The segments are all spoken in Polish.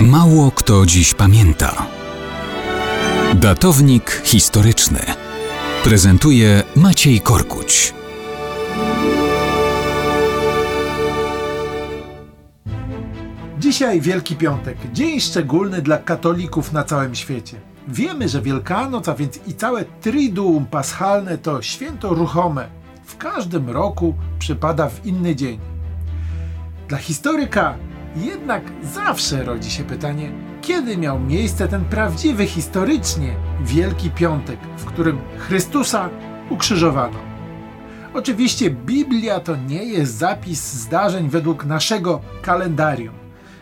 Mało kto dziś pamięta. Datownik historyczny prezentuje Maciej Korkuć. Dzisiaj Wielki Piątek, dzień szczególny dla katolików na całym świecie. Wiemy, że Wielkanoc, a więc i całe Triduum Paschalne to święto ruchome. W każdym roku przypada w inny dzień. Dla historyka jednak zawsze rodzi się pytanie, kiedy miał miejsce ten prawdziwy historycznie Wielki Piątek, w którym Chrystusa ukrzyżowano. Oczywiście Biblia to nie jest zapis zdarzeń według naszego kalendarium.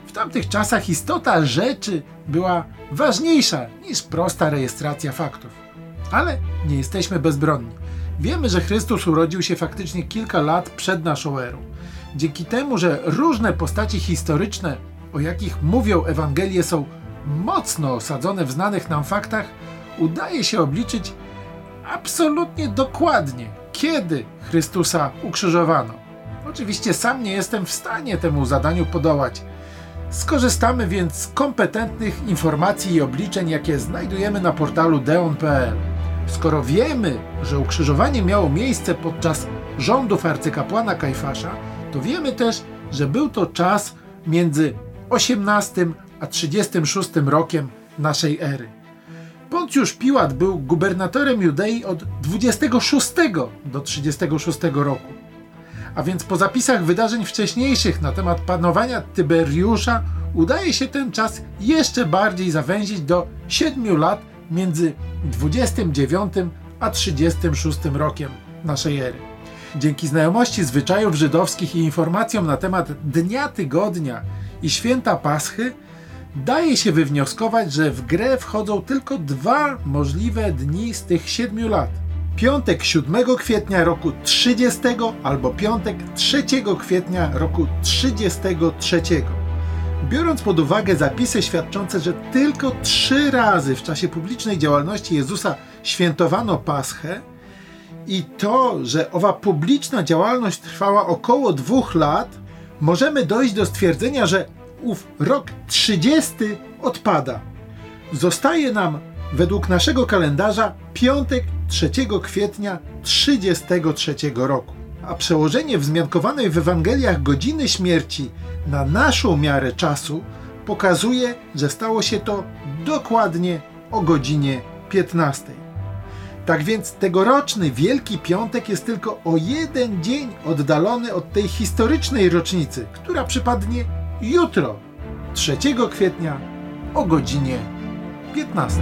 W tamtych czasach istota rzeczy była ważniejsza niż prosta rejestracja faktów. Ale nie jesteśmy bezbronni. Wiemy, że Chrystus urodził się faktycznie kilka lat przed naszą erą. Dzięki temu, że różne postacie historyczne, o jakich mówią Ewangelie, są mocno osadzone w znanych nam faktach, udaje się obliczyć absolutnie dokładnie, kiedy Chrystusa ukrzyżowano. Oczywiście sam nie jestem w stanie temu zadaniu podołać. Skorzystamy więc z kompetentnych informacji i obliczeń, jakie znajdujemy na portalu deon.pl. Skoro wiemy, że ukrzyżowanie miało miejsce podczas rządów arcykapłana Kajfasza, to wiemy też, że był to czas między 18 a 36 rokiem naszej ery. Poncjusz Piłat był gubernatorem Judei od 26 do 36 roku. A więc po zapisach wydarzeń wcześniejszych na temat panowania Tyberiusza udaje się ten czas jeszcze bardziej zawęzić do 7 lat między 29 a 36 rokiem naszej ery. Dzięki znajomości zwyczajów żydowskich i informacjom na temat dnia tygodnia i święta Paschy, daje się wywnioskować, że w grę wchodzą tylko dwa możliwe dni z tych siedmiu lat. Piątek 7 kwietnia roku 30 albo piątek 3 kwietnia roku 33. Biorąc pod uwagę zapisy świadczące, że tylko trzy razy w czasie publicznej działalności Jezusa świętowano Paschę i to, że owa publiczna działalność trwała około dwóch lat, możemy dojść do stwierdzenia, że ów rok 30 odpada. Zostaje nam według naszego kalendarza piątek 3 kwietnia 33 roku. A przełożenie wzmiankowanej w Ewangeliach godziny śmierci na naszą miarę czasu pokazuje, że stało się to dokładnie o godzinie 15. Tak więc tegoroczny Wielki Piątek jest tylko o jeden dzień oddalony od tej historycznej rocznicy, która przypadnie jutro, 3 kwietnia o godzinie 15.